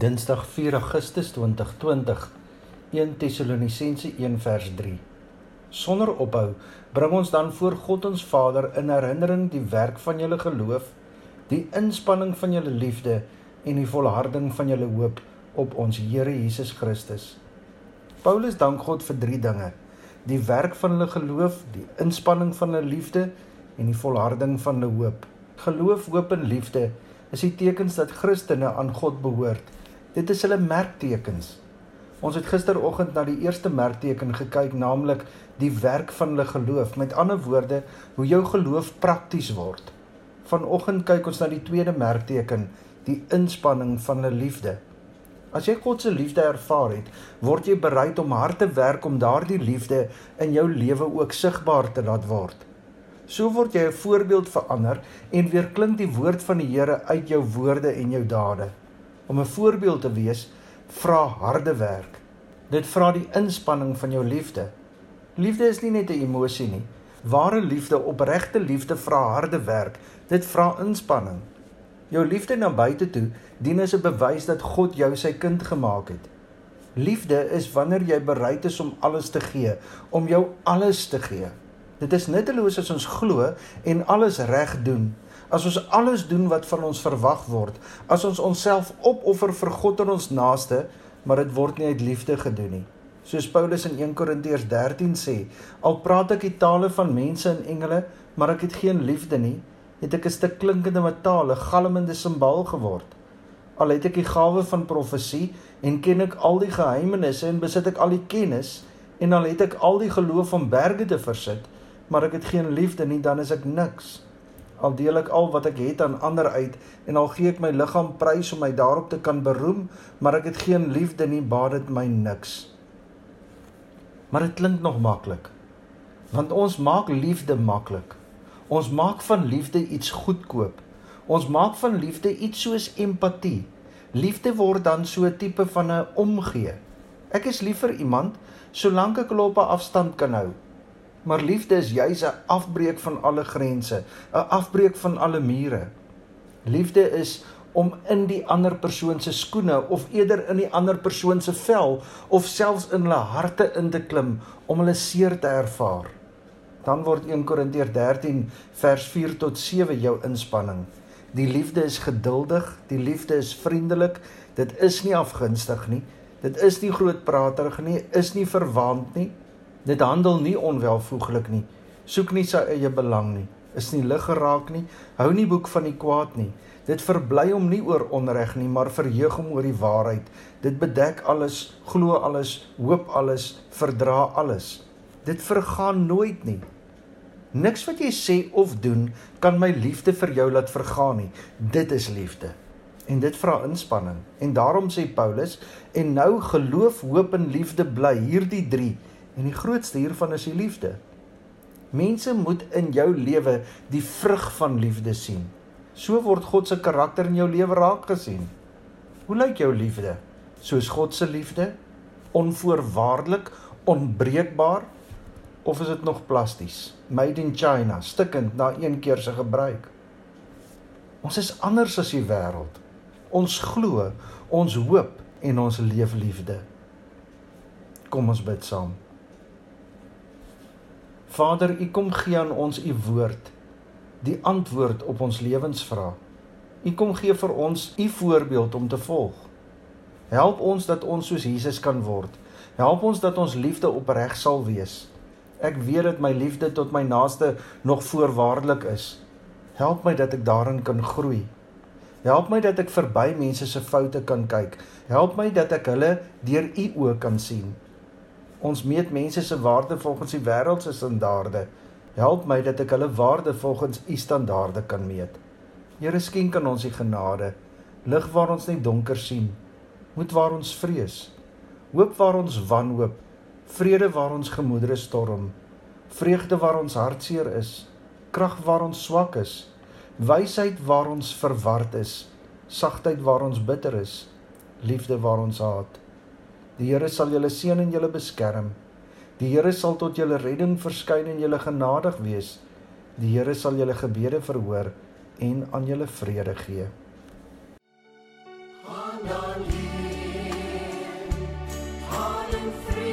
Dinsdag 4 Augustus 2020 1 Tessalonisense 1 vers 3 Sonder ophou bring ons dan voor God ons Vader in herinnering die werk van julle geloof, die inspanning van julle liefde en die volharding van julle hoop op ons Here Jesus Christus. Paulus dank God vir drie dinge: die werk van hulle geloof, die inspanning van hulle liefde en die volharding van hulle hoop. Geloof, hoop en liefde is die tekens dat Christene aan God behoort. Dit is hulle merktekens. Ons het gisteroggend na die eerste merkteken gekyk, naamlik die werk van hulle geloof. Met ander woorde, hoe jou geloof prakties word. Vanoggend kyk ons na die tweede merkteken, die inspanning van 'n liefde. As jy God se liefde ervaar het, word jy bereid om hard te werk om daardie liefde in jou lewe ook sigbaar te laat word. So word jy 'n voorbeeld vir ander en weer klink die woord van die Here uit jou woorde en jou dade om 'n voorbeeld te wees, vra harde werk. Dit vra die inspanning van jou liefde. Liefde is nie net 'n emosie nie. Ware liefde, opregte liefde vra harde werk. Dit vra inspanning. Jou liefde na buite toe dien as 'n bewys dat God jou sy kind gemaak het. Liefde is wanneer jy bereid is om alles te gee, om jou alles te gee. Dit is nutteloos as ons glo en alles reg doen, as ons alles doen wat van ons verwag word, as ons onsself opoffer vir God en ons naaste, maar dit word nie uit liefde gedoen nie. Soos Paulus in 1 Korintiërs 13 sê, al praat ek die tale van mense en engele, maar ek het geen liefde nie, het ek 'n stuk klinkende metaal, 'n galmende simbaal geword. Al het ek die gawe van profesie en ken ek al die geheimenisse en besit ek al die kennis en al het ek al die geloof om berge te versit, maar ek het geen liefde nie, dan is ek niks al deel ek al wat ek het aan ander uit en al gee ek my liggaam prys om my daarop te kan beroem, maar ek het geen liefde nie, baat dit my niks. Maar dit klink nog maklik. Want ons maak liefde maklik. Ons maak van liefde iets goedkoop. Ons maak van liefde iets soos empatie. Liefde word dan so 'n tipe van 'n omgee. Ek is lief vir iemand solank ek hulle op 'n afstand kan hou. Maar liefde is juis 'n afbreek van alle grense, 'n afbreek van alle mure. Liefde is om in die ander persoon se skoene of eerder in die ander persoon se vel of selfs in hulle harte in te klim om hulle seer te ervaar. Dan word 1 Korintiërs 13 vers 4 tot 7 jou inspanning. Die liefde is geduldig, die liefde is vriendelik, dit is nie afgunstig nie, dit is nie grootpraterig nie, is nie verwaand nie, Dit handel nie onwelvoeglik nie. Soek nie sy eie belang nie. Is nie lig geraak nie. Hou nie boek van die kwaad nie. Dit verbly hom nie oor onreg nie, maar verheug hom oor die waarheid. Dit bedek alles, glo alles, hoop alles, verdra alles. Dit vergaan nooit nie. Niks wat jy sê of doen kan my liefde vir jou laat vergaan nie. Dit is liefde. En dit vra inspanning. En daarom sê Paulus, en nou geloof, hoop en liefde bly hierdie 3 En die grootste hiervan is die liefde. Mense moet in jou lewe die vrug van liefde sien. So word God se karakter in jou lewe raak gesien. Hoe lyk jou liefde? Soos God se liefde? Onvoorwaardelik, onbreekbaar of is dit nog plasties? Made in China, stikkend na een keer se gebruik. Ons is anders as die wêreld. Ons glo, ons hoop en ons leef liefde. Kom ons bid saam. Vader, U kom gee aan ons U woord, die antwoord op ons lewensvrae. U kom gee vir ons U voorbeeld om te volg. Help ons dat ons soos Jesus kan word. Help ons dat ons liefde opreg sal wees. Ek weet dat my liefde tot my naaste nog voorwaardelik is. Help my dat ek daarin kan groei. Help my dat ek verby mense se foute kan kyk. Help my dat ek hulle deur U oë kan sien. Ons meet mense se waarde volgens die wêreld se standaarde. Help my dat ek hulle waarde volgens u standaarde kan meet. Here skenk aan ons die genade, lig waar ons net donker sien, moed waar ons vrees, hoop waar ons wanhoop, vrede waar ons gemoedere storm, vreugde waar ons hartseer is, krag waar ons swak is, wysheid waar ons verward is, sagtheid waar ons bitter is, liefde waar ons haat. Die Here sal julle seën en julle beskerm. Die Here sal tot julle redding verskyn en julle genadig wees. Die Here sal julle gebede verhoor en aan julle vrede gee. Gaan dan hier. Gaan in vrede.